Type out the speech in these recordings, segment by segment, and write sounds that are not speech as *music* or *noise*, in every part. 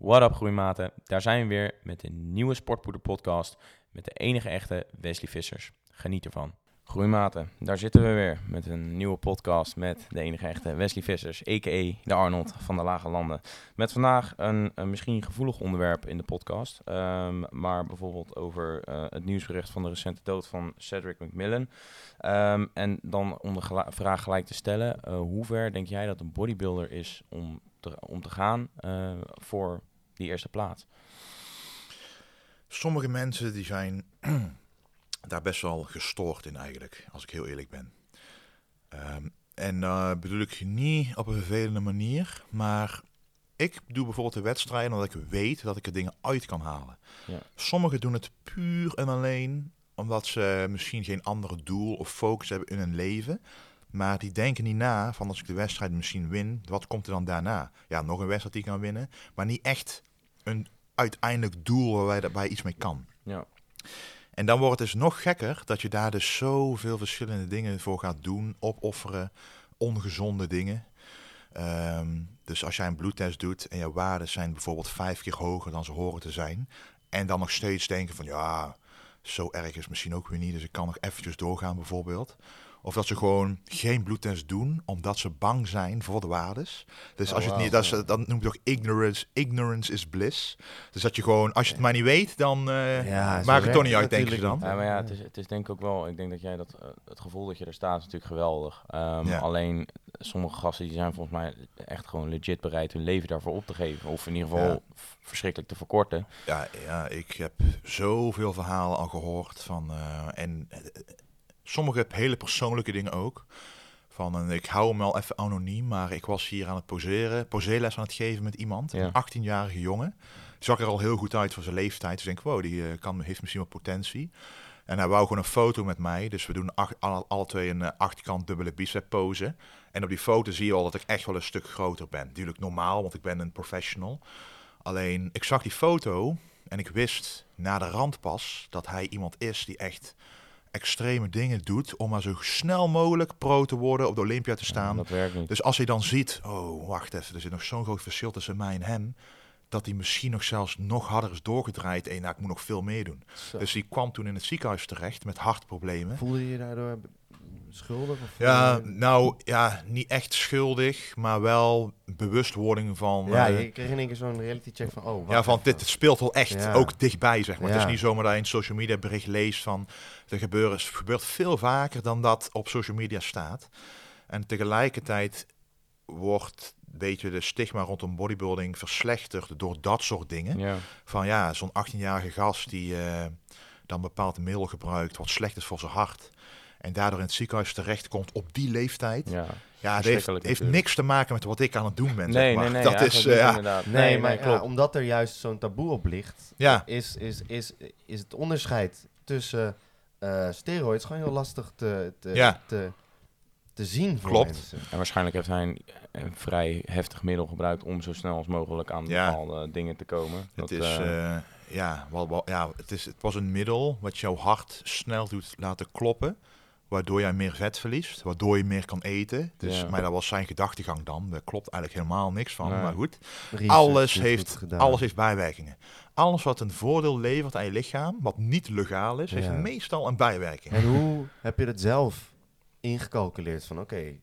What up groeimaten, daar zijn we weer met een nieuwe Sportpoeder podcast met de enige echte Wesley Vissers. Geniet ervan. Groeimaten, daar zitten we weer met een nieuwe podcast met de enige echte Wesley Vissers, a.k.a. de Arnold van de Lage Landen. Met vandaag een, een misschien gevoelig onderwerp in de podcast, ehm, maar bijvoorbeeld over eh, het nieuwsbericht van de recente dood van Cedric McMillan. Ehm, en dan om de vraag gelijk te stellen, uh, hoe ver denk jij dat een bodybuilder is om te, om te gaan uh, voor die eerste plaats? Sommige mensen die zijn *clears throat* daar best wel gestoord in eigenlijk, als ik heel eerlijk ben. Um, en uh, bedoel ik niet op een vervelende manier, maar ik doe bijvoorbeeld de wedstrijden omdat ik weet dat ik er dingen uit kan halen. Ja. Sommigen doen het puur en alleen omdat ze misschien geen andere doel of focus hebben in hun leven. Maar die denken niet na van als ik de wedstrijd misschien win, wat komt er dan daarna? Ja, nog een wedstrijd die ik kan winnen, maar niet echt een uiteindelijk doel waar wij daarbij iets mee kan. Ja. En dan wordt het dus nog gekker dat je daar dus zoveel verschillende dingen voor gaat doen, opofferen, ongezonde dingen. Um, dus als jij een bloedtest doet en je waarden zijn bijvoorbeeld vijf keer hoger dan ze horen te zijn, en dan nog steeds denken van ja, zo erg is misschien ook weer niet, dus ik kan nog eventjes doorgaan bijvoorbeeld. Of dat ze gewoon geen bloedtest doen, omdat ze bang zijn voor de waardes. Dus oh, als je het niet, dat, is, dat noem je toch ignorance, ignorance is bliss. Dus dat je gewoon, als je het maar niet weet, dan uh, ja, maakt het toch niet uit, denk je dan. Ja, maar ja, het is, het is denk ik ook wel, ik denk dat jij dat, uh, het gevoel dat je er staat is natuurlijk geweldig. Um, ja. Alleen, sommige gasten die zijn volgens mij echt gewoon legit bereid hun leven daarvoor op te geven. Of in ieder geval ja. verschrikkelijk te verkorten. Ja, ja, ik heb zoveel verhalen al gehoord van, uh, en sommige hele persoonlijke dingen ook. Van een, ik hou hem wel even anoniem, maar ik was hier aan het poseren, poseerles aan het geven met iemand, ja. een 18-jarige jongen. Die zag er al heel goed uit voor zijn leeftijd. Dus ik denk, wow, die uh, kan, heeft misschien wat potentie. En hij wou gewoon een foto met mij. Dus we doen alle, alle, twee een uh, achterkant dubbele bicep pose. En op die foto zie je al dat ik echt wel een stuk groter ben. Natuurlijk normaal, want ik ben een professional. Alleen, ik zag die foto en ik wist na de rand pas dat hij iemand is die echt extreme dingen doet om maar zo snel mogelijk pro te worden, op de Olympia te staan. Ja, dat werkt niet. Dus als hij dan ziet, oh wacht even, er zit nog zo'n groot verschil tussen mij en hem, dat hij misschien nog zelfs nog harder is doorgedraaid en nou, ik moet nog veel meer doen. Zo. Dus hij kwam toen in het ziekenhuis terecht met hartproblemen. Voelde je je daardoor schuldig? Of ja, je... nou ja, niet echt schuldig, maar wel bewustwording van. Ja, je kreeg in één keer zo'n reality check van, oh, ja, van dit speelt wel echt ja. ook dichtbij, zeg maar. Ja. Het is niet zomaar dat je een social media bericht leest van, er gebeurt, gebeurt veel vaker dan dat op social media staat. En tegelijkertijd wordt weet je, de stigma rondom bodybuilding verslechterd door dat soort dingen. Ja. Van ja, zo'n 18-jarige gast die uh, dan bepaald middel gebruikt wat slecht is voor zijn hart. En daardoor in het ziekenhuis terechtkomt op die leeftijd. Ja, ja het heeft, heeft niks te maken met wat ik aan het doen ben. Nee, zeg maar. nee, nee. Dat is, uh, ja. inderdaad. Nee, Nee, maar nee, klopt. ja, omdat er juist zo'n taboe op ligt, Ja. is, is, is, is het onderscheid tussen eh steroids gewoon heel lastig te, te, Ja. te, te zien voor Klopt. mensen. En waarschijnlijk heeft hij een, een vrij heftig middel gebruikt om zo snel als mogelijk aan Ja. bepaalde dingen te komen. Het Dat, is, eh, eh, ja, wel, wel, ja het, is, het was een middel wat jouw hart snel doet laten kloppen. Waardoor jij meer vet verliest, waardoor je meer kan eten. Dus, Ja. Maar dat was zijn gedachtegang dan. Daar klopt eigenlijk helemaal niks van. Maar goed, Research alles heeft, goed alles heeft bijwerkingen. Alles wat een voordeel levert aan je lichaam, wat niet legaal is, heeft Ja. meestal een bijwerking. En hoe heb je dat zelf ingecalculeerd? Van oké,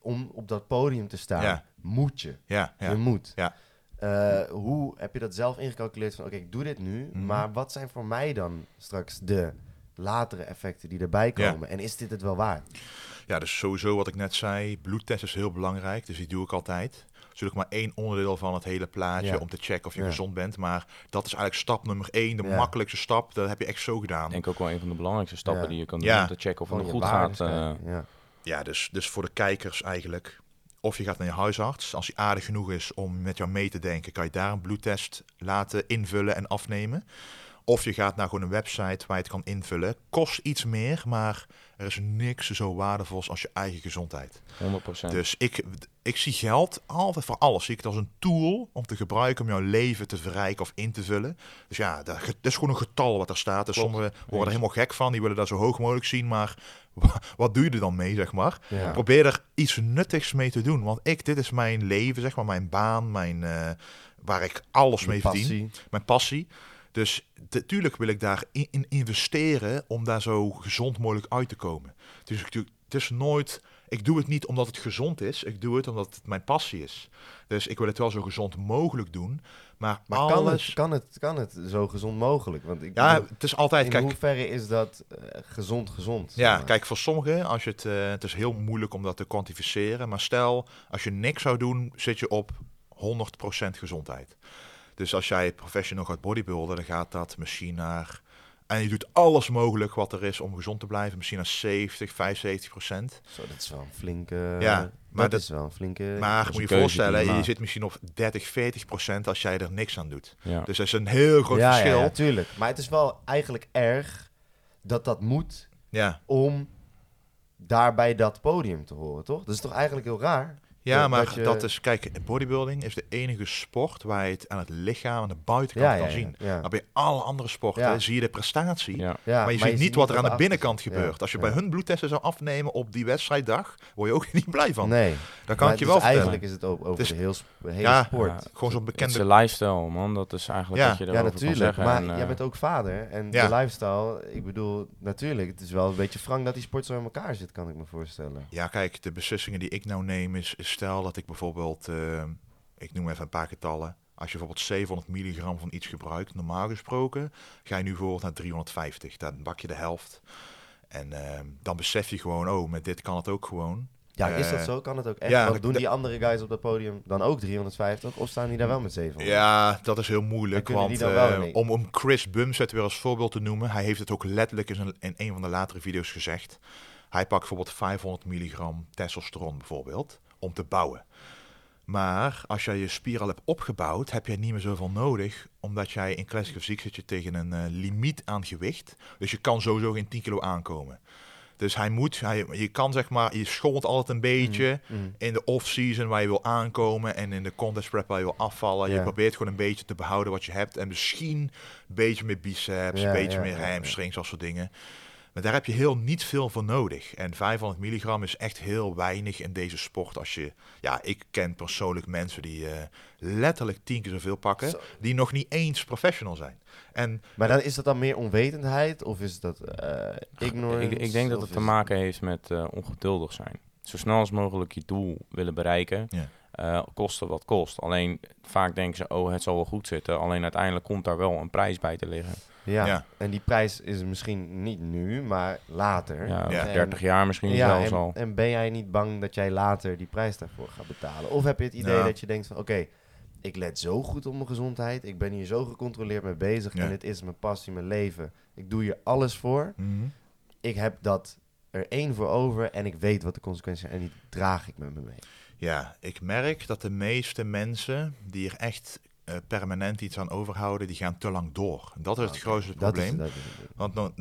om op dat podium te staan, moet je. Ja, Je moet. Ja. Eh, hoe heb je dat zelf ingecalculeerd van oké, ik doe dit nu, Mhm. maar wat zijn voor mij dan straks de latere effecten die erbij Ja. komen? En is dit het wel waard? ja, dus sowieso wat ik net zei, bloedtest is heel belangrijk, dus die doe ik altijd. Natuurlijk maar één onderdeel van het hele plaatje Ja. om te checken of je Ja. gezond bent. Maar dat is eigenlijk stap nummer één, de Ja. makkelijkste stap. Dat heb je echt zo gedaan. ik denk ook wel een van de belangrijkste stappen Ja. die je kan doen Ja. om te checken of het nog goed gaat. eh, ja. Ja, dus, dus voor de kijkers eigenlijk. Of je gaat naar je huisarts. Als hij aardig genoeg is om met jou mee te denken, kan je daar een bloedtest laten invullen en afnemen. Of je gaat naar gewoon een website waar je het kan invullen. Kost iets meer, maar er is niks zo waardevols als je eigen gezondheid. 100%. Dus ik, ik zie geld altijd voor alles. Zie ik het als een tool om te gebruiken om jouw leven te verrijken of in te vullen. Dus ja, dat, dat is gewoon een getal wat er staat. Dus Klopt. sommigen worden er helemaal gek van. Die willen dat zo hoog mogelijk zien. Maar *laughs* wa- wat doe je er dan mee, zeg maar? Ja. Probeer er iets nuttigs mee te doen. Want ik, dit is mijn leven, zeg maar, mijn baan, mijn, eh, waar ik alles Je mee verdien. passie. Mijn passie. Dus natuurlijk wil ik daar in, in investeren om daar zo gezond mogelijk uit te komen. Dus ik, doe- het is nooit. Ik doe het niet omdat het gezond is. Ik doe het omdat het mijn passie is. Dus ik wil het wel zo gezond mogelijk doen. Maar, Maar kan, alles. het, kan, het, kan het zo gezond mogelijk? Want ik ja, bedoel, het is altijd. in Kijk, hoeverre is dat eh, gezond gezond? Ja, maar? kijk, voor sommigen, als je het, eh, het is heel moeilijk om dat te kwantificeren. Maar stel, als je niks zou doen, zit je op 100% gezondheid. Dus als jij professional gaat bodybuilden, dan gaat dat misschien naar... En je doet alles mogelijk wat er is om gezond te blijven. Misschien naar 70, 75 procent. Zo, dat is wel een flinke... Ja, dat, maar dat- is wel een flinke... Maar moet je die voorstellen, je je zit misschien op 30, 40 procent als jij er niks aan doet. Ja. Dus dat is een heel groot ja, verschil. ja, Ja, tuurlijk. Maar het is wel eigenlijk erg dat dat moet ja. om daar bij dat podium te horen, toch? Dat is toch eigenlijk heel raar? Dat- maar dat je- dat is, kijk, bodybuilding is de enige sport waar je het aan het lichaam, aan de buitenkant Ja, ja, kan ja, zien. ja. Maar bij alle andere sporten Ja. zie je de prestatie. Ja. Ja, maar je ziet niet wat er aan de binnenkant Ja, gebeurt. Als je ja. bij hun bloedtesten zou afnemen op die wedstrijddag, word je ook *laughs* niet blij van. Nee, Dat kan ik je dus wel vertellen. eigenlijk is het ook over Het is- de heel, Ja, sport. Ja. Gewoon zo'n Het is bekende... een lifestyle, man. Dat is eigenlijk Ja. wat je Ja, erover natuurlijk. kan zeggen. Maar En, eh, jij bent ook vader. En Ja. de lifestyle, ik bedoel, natuurlijk, het is wel een beetje frank dat die sport zo in elkaar zit, kan ik me voorstellen. Ja, kijk, de beslissingen die ik nou neem is stel dat ik bijvoorbeeld, eh, ik noem even een paar getallen. Als je bijvoorbeeld 700 milligram van iets gebruikt, normaal gesproken, ga je nu bijvoorbeeld naar 350. Dan bak je de helft. En eh, dan besef je gewoon, oh, met dit kan het ook gewoon. Ja, is dat Eh, zo? Kan het ook echt? ja, Want doen die andere guys op dat podium dan ook 350? Of staan die daar wel met 700? Ja, dat is heel moeilijk. Want mee. om, om Chris Bumstead weer als voorbeeld te noemen, hij heeft het ook letterlijk in, zijn, in een van de latere video's gezegd. Hij pakt bijvoorbeeld 500 milligram testosteron bijvoorbeeld, om te bouwen. Maar als jij je spier al hebt opgebouwd, heb je niet meer zoveel nodig, omdat jij in classic fysiek zit je tegen een eh, limiet aan gewicht. Dus je kan sowieso geen 10 kilo aankomen. Dus hij moet, hij, je kan zeg maar, je schommelt altijd een beetje Mm. in de off-season waar je wil aankomen en in de contest prep waar je wil afvallen. Je probeert gewoon een beetje te behouden wat je hebt en misschien een beetje meer biceps, een beetje meer hamstrings, dat soort dingen. Maar daar heb je heel niet veel voor nodig. En 500 milligram is echt heel weinig in deze sport. Als je, ja, ik ken persoonlijk mensen die eh, letterlijk tien keer zoveel pakken, Zo. die nog niet eens professional zijn. En Maar dan is dat dan meer onwetendheid? Of is dat eh ignorance? ik, ik denk dat het te maken heeft met eh, ongeduldig zijn. Zo snel als mogelijk je doel willen bereiken, Ja. eh, kosten wat kost. Alleen vaak denken ze, oh, het zal wel goed zitten. Alleen uiteindelijk komt daar wel een prijs bij te liggen. Ja. Ja. en die prijs is misschien niet nu, maar later. Ja, Ja. En- 30 jaar misschien ja, zelfs en, al. en ben jij niet bang dat jij later die prijs daarvoor gaat betalen? Of heb je het idee Ja. dat je denkt van, oké, ik let zo goed op mijn gezondheid. Ik ben hier zo gecontroleerd mee bezig. Ja. En dit is mijn passie, mijn leven. Ik doe hier alles voor. Mhm. Ik heb dat er één voor over en ik weet wat de consequenties zijn. En die draag ik met me mee. Ja, ik merk dat de meeste mensen die er echt eh, permanent iets aan overhouden, die gaan te lang door. Dat is het Oké, grootste probleem. Is, dat is het. Want nou,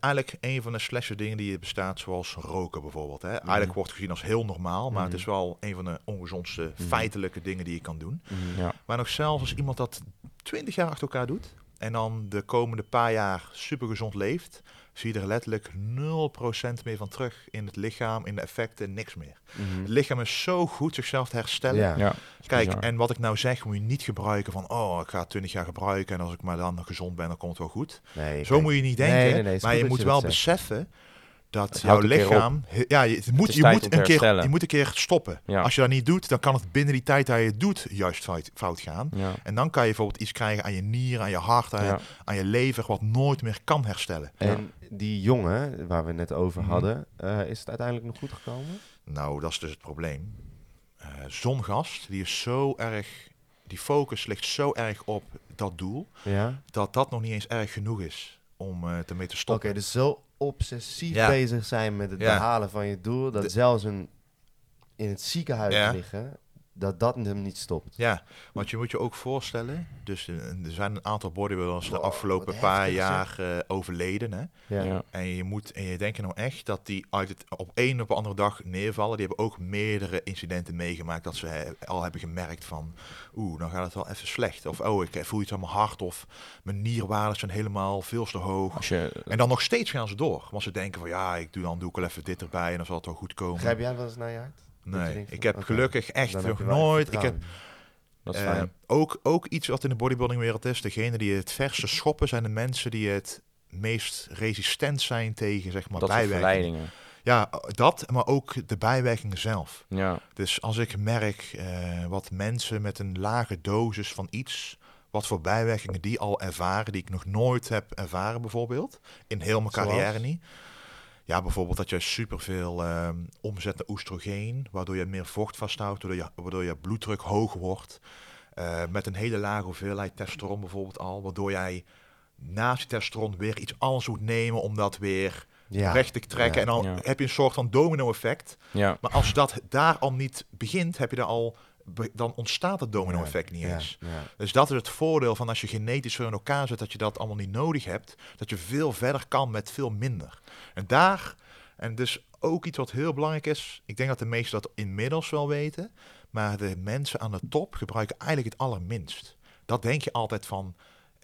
eigenlijk een van de slechtste dingen die er bestaat, zoals roken bijvoorbeeld. Hè. Eigenlijk wordt gezien als heel normaal, maar het Mhm. is wel een van de ongezondste Mhm. feitelijke dingen die je kan doen. Mhm. Ja. Maar nog zelfs als iemand dat 20 jaar achter elkaar doet en dan de komende paar jaar super gezond leeft, zie je er letterlijk 0% meer van terug in het lichaam, in de effecten, niks meer. Mhm. Het lichaam is zo goed zichzelf te herstellen. Ja. Ja, is Kijk, bizar. en wat ik nou zeg, moet je niet gebruiken van, oh, ik ga het 20 jaar gebruiken en als ik maar dan gezond ben, dan komt het wel goed. Nee, Zo moet je niet denken, nee, nee, maar je moet je wel zegt. Dat Het jouw lichaam, ja, je, het moet, je moet een keer, je moet een keer stoppen. Ja. Als je dat niet doet, dan kan het binnen die tijd dat je het doet juist fout, fout gaan. Ja. En dan kan je bijvoorbeeld iets krijgen aan je nieren, aan je hart, aan, Ja. je, aan je lever, wat nooit meer kan herstellen. En die jongen, waar we het net over Mhm. hadden, eh, is het uiteindelijk nog goed gekomen? Nou, dat is dus het probleem. Eh Zo'n gast, die is zo erg, die focus ligt zo erg op dat doel, Ja. dat dat nog niet eens erg genoeg is om eh ermee te Oké, stoppen. dus zo obsessief Ja. bezig zijn met het behalen van je doel, dat De- zelfs een in het ziekenhuis liggen, dat dat hem niet stopt. Ja, want je moet je ook voorstellen, dus eh, er zijn een aantal bodybuilders de Wow, afgelopen wat paar heftig, jaar eh, overleden. Hè? Ja. Ja. En je moet en je denkt nou echt dat die uit het op één op de andere dag neervallen. Die hebben ook meerdere incidenten meegemaakt dat ze eh, al hebben gemerkt van, oeh, dan gaat het wel even slecht. Of oh, ik voel iets aan mijn hart of mijn nierwaarden zijn helemaal veel te hoog. Je, En dan nog steeds gaan ze door, want ze denken van ja, ik doe dan doe ik wel even dit erbij en dan zal het wel goed komen. Grijp jij wel eens naar je hart? Nee, denkt ik van, heb gelukkig echt nog nooit. Ik heb. Dat is Eh, fijn. ook, ook iets wat in de bodybuildingwereld is. Degene die het verste schoppen zijn de mensen die het meest resistent zijn tegen zeg maar, dat bijwerkingen. Ja, dat, maar ook de bijwerkingen zelf. Ja, Dus als ik merk eh, wat mensen met een lage dosis van iets, wat voor bijwerkingen die al ervaren, die ik nog nooit heb ervaren bijvoorbeeld, in heel mijn Zoals? carrière niet. Ja, bijvoorbeeld dat je superveel ehm omzet naar oestrogeen, waardoor je meer vocht vasthoudt, waardoor je, waardoor je bloeddruk hoog wordt. Eh, met een hele lage hoeveelheid testosteron bijvoorbeeld al, waardoor jij naast je testosteron weer iets anders moet nemen om dat weer Ja. recht te trekken. Ja. En dan Ja. heb je een soort van domino-effect. ja. Maar als dat daar al niet begint, heb je daar al, dan ontstaat het domino-effect niet eens. ja. Dus dat is het voordeel van als je genetisch zo in elkaar zet dat je dat allemaal niet nodig hebt, dat je veel verder kan met veel minder. En daar, en dus ook iets wat heel belangrijk is, ik denk dat de meesten dat inmiddels wel weten, maar de mensen aan de top gebruiken eigenlijk het allerminst. Dat denk je altijd van,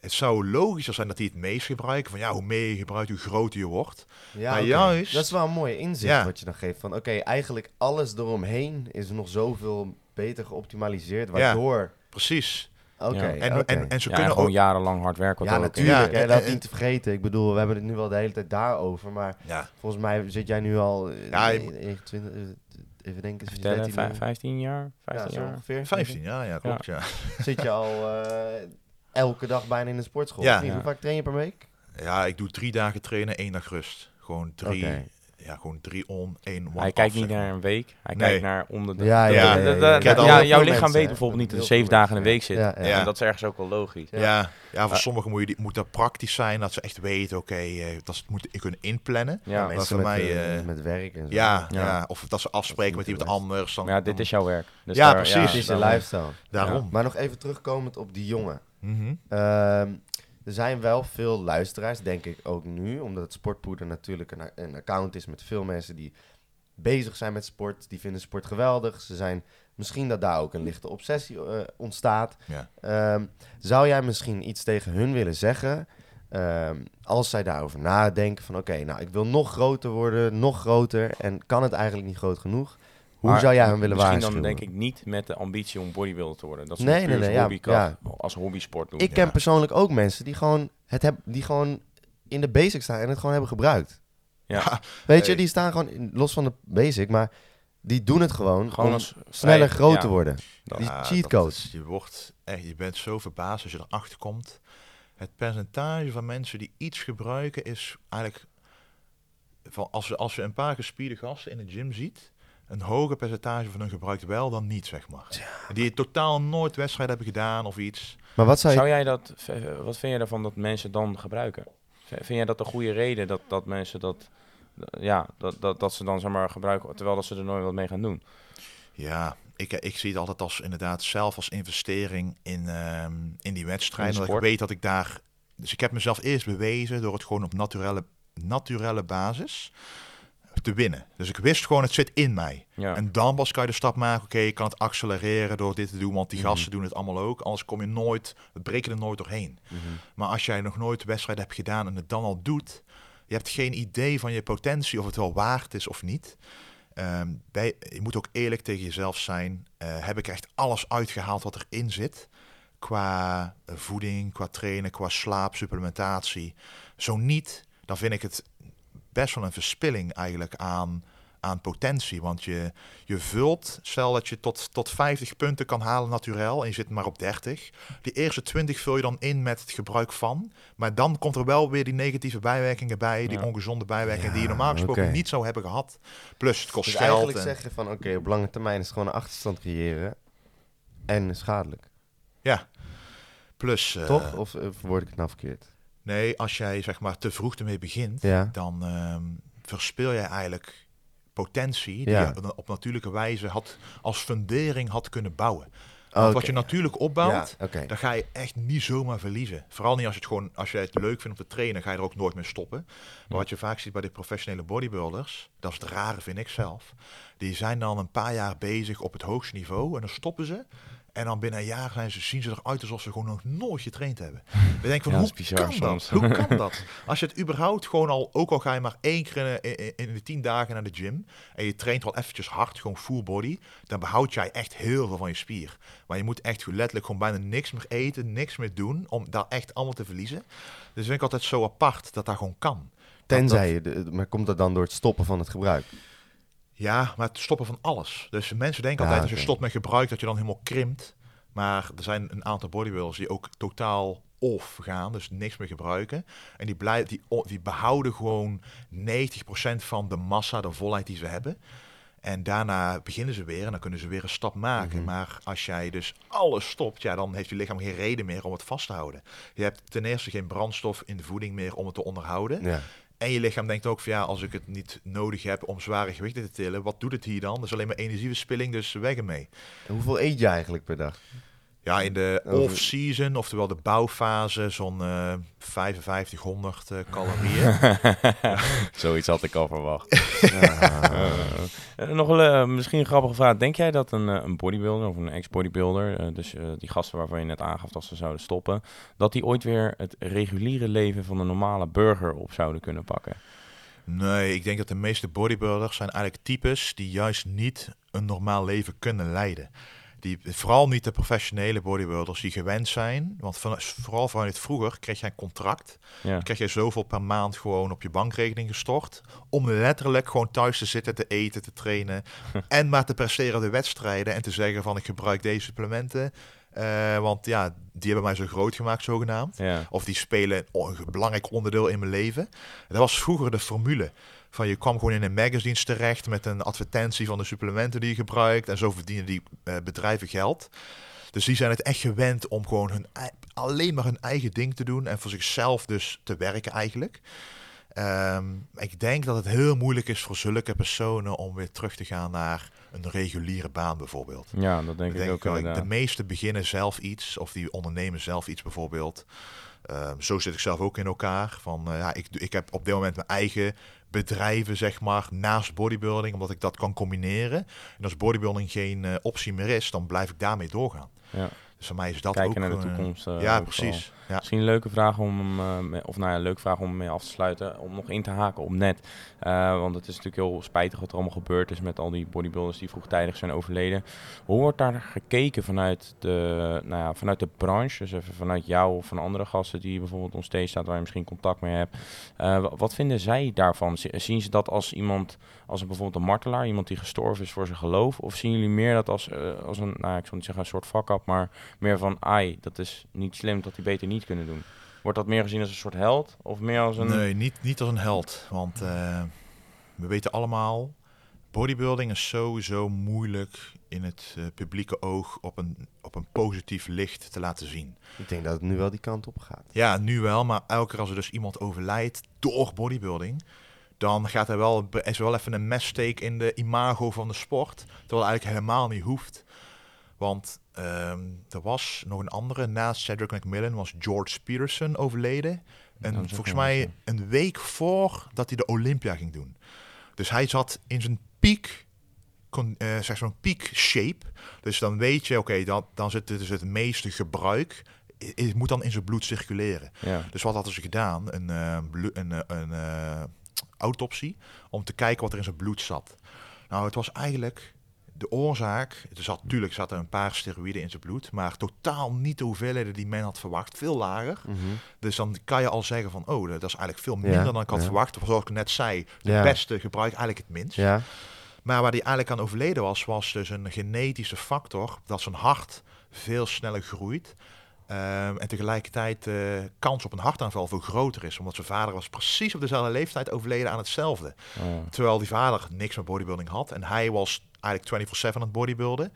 het zou logischer zijn dat die het meest gebruiken, van ja, hoe meer je gebruikt, hoe groter je wordt. Ja, Maar juist- Dat is wel een mooi inzicht Ja. wat je dan geeft. Van oké, eigenlijk alles eromheen is nog zoveel beter geoptimaliseerd. Ja. Waardoor... Precies. Oké, Ja. En, en, en ze ja, en kunnen gewoon ook... jarenlang hard werken. wat Ja, ook in natuurlijk. Ja, hè, en- dat niet te vergeten. Ik bedoel, we hebben het nu wel de hele tijd daarover. Maar Ja, volgens mij zit jij nu al... Ja, je- eh, 21, eh, even denken, sinds Vertellen, 13 vijf- jaar. 15 jaar? Ja, 15 zo jaar? ongeveer. 15 jaar, ja, klopt, ja. *laughs* Zit je al eh, elke dag bijna in de sportschool? Ja. Ja. Hoe vaak train je per week? Ja, ik doe drie dagen trainen, één dag rust. Gewoon drie, Oké. Ja, gewoon drie on, één one Hij kijkt niet zeg naar een week, hij Nee. kijkt naar onder de... Ja, de- ja, de- ja, de- ja. de- ja, jouw lichaam mensen, weet bijvoorbeeld niet dat er zeven dagen in de mensen, week zit. ja. Ja, ja. En dat is ergens ook wel logisch. Ja. Ja, ja, voor sommigen moet, je, moet dat praktisch zijn, dat ze echt weten, oké, eh, dat ze het moeten kunnen inplannen. Ja, maar mensen voor met, mij, eh, eh, met werk en zo. Ja, Ja. ja. of dat ze afspreken Dat met iemand anders. Dan, ja, dit is jouw werk. Dus Ja, daar- precies. Het is een dan- lifestyle. Daarom. Maar nog even terugkomend op die jongen. Er zijn wel veel luisteraars, denk ik ook nu, omdat het Sportpoeder natuurlijk een, een account is met veel mensen die bezig zijn met sport, die vinden sport geweldig. Ze zijn misschien dat daar ook een lichte obsessie eh, ontstaat. Ja. Ehm, zou jij misschien iets tegen hun willen zeggen? ehm, als zij daarover nadenken van oké, nou ik wil nog groter worden, nog groter en kan het eigenlijk niet groot genoeg? Hoe Maar zou jij hem willen Misschien waarschuwen? dan denk ik niet met de ambitie om bodybuilder te worden. Dat ze Nee, nee, nee, ja, hobby ja. als hobbysport doen. Ik ken persoonlijk ook mensen die gewoon het hebben, die gewoon in de basic staan en het gewoon hebben gebruikt. Ja. *laughs* Weet je, die staan gewoon in- los van de basic, maar die doen het gewoon, Gewoon om als sneller groot ja. te worden. Dat- Die Ja, cheat dat code. is- je, wordt echt, je bent zo verbaasd als je erachter komt. Het percentage van mensen die iets gebruiken is eigenlijk... Van als, je, als je een paar gespierde gasten in de gym ziet... een hoger percentage van hun gebruikt wel dan niet, zeg maar. Die totaal nooit wedstrijd hebben gedaan of iets. Maar wat zou je... Zou jij dat, wat vind jij ervan dat mensen dan gebruiken? Vind jij dat een goede reden dat, dat mensen dat, ja, dat, dat, dat ze dan zeg maar gebruiken terwijl dat ze er nooit wat mee gaan doen? Ja, ik, ik zie het altijd als inderdaad zelf als investering in, ehm, in die wedstrijd. In Omdat ik weet dat ik daar... Dus ik heb mezelf eerst bewezen door het gewoon op naturelle, naturelle basis te winnen. Dus ik wist gewoon, het zit in mij. Ja. En dan pas kan je de stap maken, oké, ik kan het accelereren door dit te doen, want die Mhm. gasten doen het allemaal ook. Anders kom je nooit, het breek je er nooit doorheen. Mhm. Maar als jij nog nooit de wedstrijd hebt gedaan en het dan al doet, je hebt geen idee van je potentie of het wel waard is of niet. Ehm, bij, je moet ook eerlijk tegen jezelf zijn. Eh, heb ik echt alles uitgehaald wat erin zit? Qua eh, voeding, qua trainen, qua slaap, supplementatie. Zo niet, dan vind ik het best wel een verspilling eigenlijk aan, aan potentie. Want je, je vult, stel dat je tot, tot 50 punten kan halen naturel en je zit maar op 30. Die eerste 20 vul je dan in met het gebruik van. Maar dan komt er wel weer die negatieve bijwerkingen bij, die Ja. ongezonde bijwerkingen die je normaal gesproken niet zou hebben gehad. Plus het kost Dus geld. eigenlijk en- zeggen van oké, op lange termijn is het gewoon een achterstand creëren en schadelijk. ja. Plus, eh, Toch? Of uh, verwoord ik het nou verkeerd? Nee, als jij zeg maar te vroeg ermee begint, Ja. dan ehm, verspil jij eigenlijk potentie die Ja. je op natuurlijke wijze had, als fundering had kunnen bouwen. Want wat je natuurlijk opbouwt, Ja, dan ga je echt niet zomaar verliezen. Vooral niet als je het gewoon, als je het leuk vindt om te trainen, ga je er ook nooit mee stoppen. Maar wat je vaak ziet bij de professionele bodybuilders, dat is het rare vind ik zelf. Die zijn dan een paar jaar bezig op het hoogste niveau en dan stoppen ze. En dan binnen een jaar zijn ze, zien ze eruit alsof ze gewoon nog nooit getraind hebben. *laughs* We denken van, Ja, hoe bizar kan soms. dat? Hoe kan *laughs* dat? Als je het überhaupt gewoon al, ook al ga je maar één keer in, de tien dagen naar de gym en je traint wel eventjes hard, gewoon full body, dan behoud jij echt heel veel van je spier. Maar je moet echt letterlijk gewoon bijna niks meer eten, niks meer doen, om daar echt allemaal te verliezen. Dus vind ik altijd zo apart dat dat gewoon kan. Dat- Tenzij je, maar komt dat dan door het stoppen van het gebruik? Ja, maar het stoppen van alles. Dus mensen denken Ja, altijd als je stopt met gebruik dat je dan helemaal krimpt. Maar er zijn een aantal bodybuilders die ook totaal off gaan, dus niks meer gebruiken. En die, blij, die, die behouden gewoon 90% van de massa, de volheid die ze hebben. En daarna beginnen ze weer en dan kunnen ze weer een stap maken. Mhm. Maar als jij dus alles stopt, ja, dan heeft je lichaam geen reden meer om het vast te houden. Je hebt ten eerste geen brandstof in de voeding meer om het te onderhouden. Ja. En je lichaam denkt ook van ja, als ik het niet nodig heb om zware gewichten te tillen, wat doet het hier dan? Dat is alleen maar energieverspilling, dus weg ermee. En hoeveel eet je eigenlijk per dag? Ja, in de off-season, oftewel de bouwfase, zo'n eh 5500 eh, calorieën. *laughs* *laughs* Zoiets had ik al verwacht. *laughs* Eh, nog wel, eh, misschien een grappige vraag. Denk jij dat een, een bodybuilder of een ex-bodybuilder, dus die gasten waarvan je net aangaf dat ze zouden stoppen, dat die ooit weer het reguliere leven van een normale burger op zouden kunnen pakken? Nee, ik denk dat de meeste bodybuilders zijn eigenlijk types die juist niet een normaal leven kunnen leiden. Die, vooral niet de professionele bodybuilders die gewend zijn. Want van, vooral vanuit vroeger kreeg jij een contract. Ja. Dan krijg je zoveel per maand gewoon op je bankrekening gestort. Om letterlijk gewoon thuis te zitten, te eten, te trainen. *laughs* en maar te presteren de wedstrijden. En te zeggen van ik gebruik deze supplementen. Eh, want ja, die hebben mij zo groot gemaakt zogenaamd. Ja. Of die spelen een belangrijk onderdeel in mijn leven. Dat was vroeger de formule. Van je kwam gewoon in een magazine terecht met een advertentie van de supplementen die je gebruikt. En zo verdienen die eh, bedrijven geld. Dus die zijn het echt gewend om gewoon hun, alleen maar hun eigen ding te doen. En voor zichzelf dus te werken eigenlijk. Ehm, ik denk dat het heel moeilijk is voor zulke personen om weer terug te gaan naar een reguliere baan bijvoorbeeld. ja, dat denk Ik ik denk ook wel, inderdaad. de meesten beginnen zelf iets, of die ondernemen zelf iets bijvoorbeeld. Ehm, zo zit ik zelf ook in elkaar. Van, eh, ja, ik, ik heb op dit moment mijn eigen bedrijven, zeg maar, naast bodybuilding, omdat ik dat kan combineren. En als bodybuilding geen eh, optie meer is, dan blijf ik daarmee doorgaan. Ja. Dus voor mij is dat Kijken ook... naar de toekomst. eh, ja, precies. Ja. Misschien een leuke vraag om eh, of nou ja, een leuke vraag om mee af te sluiten, om nog in te haken op net. Eh, want het is natuurlijk heel spijtig wat er allemaal gebeurd is met al die bodybuilders die vroegtijdig zijn overleden. Hoe wordt daar gekeken vanuit de, nou ja, vanuit de branche, dus even vanuit jou of van andere gasten die bijvoorbeeld on stage staat waar je misschien contact mee hebt. Wa- wat vinden zij daarvan? Zien ze dat als iemand, als een, bijvoorbeeld een martelaar, iemand die gestorven is voor zijn geloof? Of zien jullie meer dat als, eh, als een, nou ja, ik zal niet zeggen een soort fuck-up, maar meer van, ai, dat is niet slim, dat die beter niet kunnen doen. Wordt dat meer gezien als een soort held? Of meer als een... Nee, niet, niet als een held. Want eh, we weten allemaal, bodybuilding is sowieso moeilijk in het eh, publieke oog op een, op een positief licht te laten zien. Ik denk dat het nu wel die kant op gaat. Ja, nu wel, maar elke keer als er dus iemand overlijdt door bodybuilding, dan gaat er wel, is er wel even een messteek in de imago van de sport, terwijl het eigenlijk helemaal niet hoeft. Want ehm, er was nog een andere, naast Cedric McMillan was George Peterson overleden. En volgens mij een week voor dat hij de Olympia ging doen. Dus hij zat in zijn piek, kon, eh, zeg zo'n piek shape. Dus dan weet je, oké, dan, dan zit dus het meeste gebruik. Het moet dan in zijn bloed circuleren. Ja. Dus wat hadden ze gedaan? Een, blo- een, eh, een autopsie om te kijken wat er in zijn bloed zat. Nou, het was eigenlijk de oorzaak. Er zat natuurlijk zat er een paar steroïden in zijn bloed, maar totaal niet de hoeveelheden die men had verwacht. Veel lager. Mhm. Dus dan kan je al zeggen van, oh, dat is eigenlijk veel minder Ja, dan ik had ja. verwacht. Of zoals ik net zei, de Ja. beste gebruik eigenlijk het minst. Ja, Maar waar hij eigenlijk aan overleden was, was dus een genetische factor dat zijn hart veel sneller groeit. Ehm, en tegelijkertijd de kans op een hartaanval veel groter is. Omdat zijn vader was precies op dezelfde leeftijd overleden aan hetzelfde. Oh, Terwijl die vader niks met bodybuilding had. En hij was eigenlijk 24-7 aan het bodybuilden.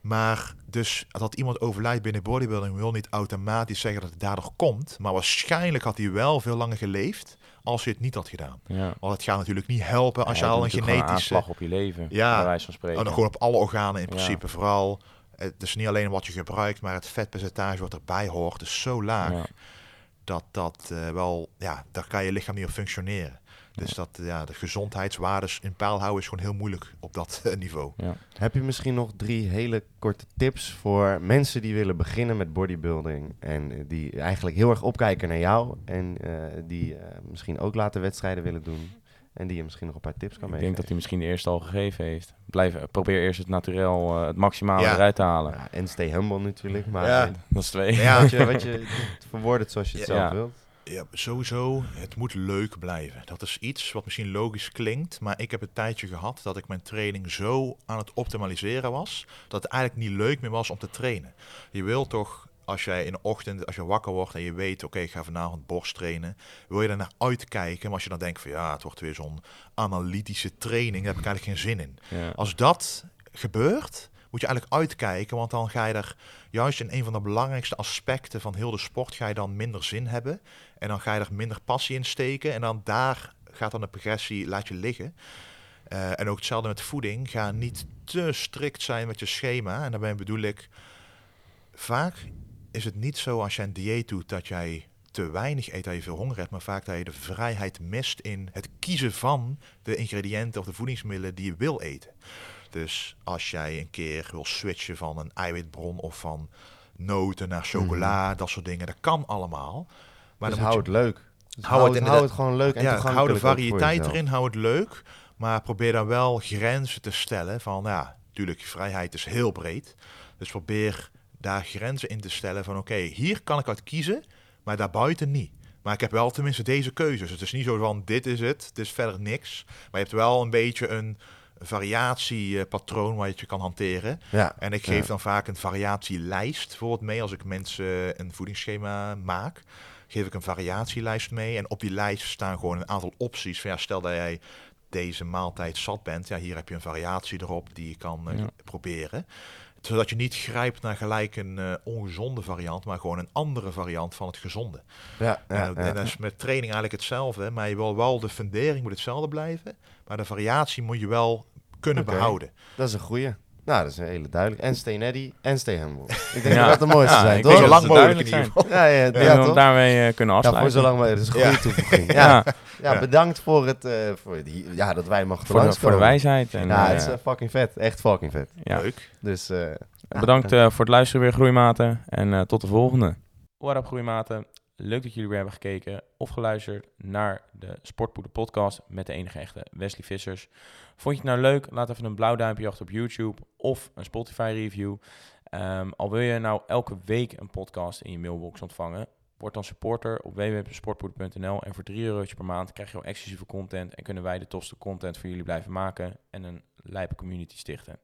Maar dus dat iemand overlijdt binnen bodybuilding wil niet automatisch zeggen dat het daardoor komt. Maar waarschijnlijk had hij wel veel langer geleefd als hij het niet had gedaan. ja. Want het gaat natuurlijk niet helpen als Ja, je al een genetische... aanslag op je leven, Ja. bij wijze van spreken. Dan gewoon op alle organen in Ja. principe. Vooral, het is niet alleen wat je gebruikt, maar het vetpercentage wat erbij hoort is zo laag Ja. dat dat eh, wel, ja, daar kan je lichaam niet op functioneren. Dus dat, ja, de gezondheidswaardes in peil houden is gewoon heel moeilijk op dat eh, niveau. Heb je misschien nog drie hele korte tips voor mensen die willen beginnen met bodybuilding en eh, die eigenlijk heel erg opkijken naar jou en eh, die misschien ook later wedstrijden willen doen en die je misschien nog een paar tips kan Ik meegeven? denk dat hij misschien de eerste al gegeven heeft. Blijf, probeer eerst het naturel, eh, het maximale Ja. eruit te halen. Ja, en stay humble natuurlijk, maar Ja. eh, Dat is twee. Ja, wat, je, *laughs* wat je verwoord het zoals je het Ja. zelf wilt. Ja, sowieso, het moet leuk blijven. Dat is iets wat misschien logisch klinkt, maar ik heb een tijdje gehad dat ik mijn training zo aan het optimaliseren was, dat het eigenlijk niet leuk meer was om te trainen. Je wil toch, als jij in de ochtend, als je wakker wordt en je weet, oké, ik ga vanavond borst trainen, wil je er naar uitkijken, maar als je dan denkt van ja, het wordt weer zo'n analytische training, daar heb ik eigenlijk geen zin in. Ja. Als dat gebeurt, moet je eigenlijk uitkijken, want dan ga je er juist in een van de belangrijkste aspecten van heel de sport ga je dan minder zin hebben en dan ga je er minder passie in steken en dan daar gaat dan de progressie laat je liggen. Eh, en ook hetzelfde met voeding. Ga niet te strikt zijn met je schema. En daarbij bedoel ik, vaak is het niet zo als je een dieet doet dat jij te weinig eet, dat je veel honger hebt, maar vaak dat je de vrijheid mist in het kiezen van de ingrediënten of de voedingsmiddelen die je wil eten. Dus als jij een keer wil switchen van een eiwitbron of van noten naar chocola, dat soort dingen, dat kan allemaal. Maar dus dan hou je, het leuk. Dus Hou hou, het hou gewoon leuk en ja, hou de variëteit erin, hou het leuk. Maar probeer dan wel grenzen te stellen van, ja, natuurlijk, vrijheid is heel breed. Dus probeer daar grenzen in te stellen van, oké, hier kan ik uit kiezen, maar daarbuiten niet. Maar ik heb wel tenminste deze keuzes. Het is niet zo van, dit is het, het is verder niks. Maar je hebt wel een beetje een variatiepatroon waar je het je kan hanteren. Ja. En ik geef Ja. dan vaak een variatielijst bijvoorbeeld mee als ik mensen een voedingsschema maak. Geef ik een variatielijst mee. En op die lijst staan gewoon een aantal opties. Van, ja, stel dat jij deze maaltijd zat bent. Ja, hier heb je een variatie erop die je kan eh, Ja. proberen. Zodat je niet grijpt naar gelijk een eh, ongezonde variant, maar gewoon een andere variant van het gezonde. Ja, ja, Ja, ja. En dat is met training eigenlijk hetzelfde. Maar je wil wel de fundering moet hetzelfde blijven. Maar de variatie moet je wel kunnen behouden. Dat is een goeie. Nou, dat is een hele duidelijk. En stay netty en stay humble. Ik denk *laughs* Ja. dat dat de mooiste Ja, zijn, toch? Zo dat lang mogelijk in ieder. Ja, ja, ja, daarmee eh, kunnen Ja, voor afsluiten. zolang we... Dat is een goede Ja. toevoeging. *laughs* Ja, Ja, bedankt voor, het, eh, voor die, ja, dat wij mochten voor, de, voor de wijsheid. En, Ja, het is eh, fucking vet. Echt fucking vet. ja. Leuk. Dus eh, Bedankt eh, voor het luisteren weer, groeimaten. En eh, tot de volgende. What up, groeimaten. Leuk dat jullie weer hebben gekeken of geluisterd naar de Sportpoeder podcast met de enige echte Wesley Vissers. Vond je het nou leuk? Laat even een blauw duimpje achter op YouTube of een Spotify review. Ehm, al wil je nou elke week een podcast in je mailbox ontvangen, word dan supporter op www.sportpoeder.nl en voor 3 eurotje per maand krijg je al exclusieve content en kunnen wij de tofste content voor jullie blijven maken en een lijpe community stichten.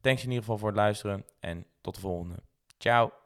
Thanks in ieder geval voor het luisteren en tot de volgende. Ciao.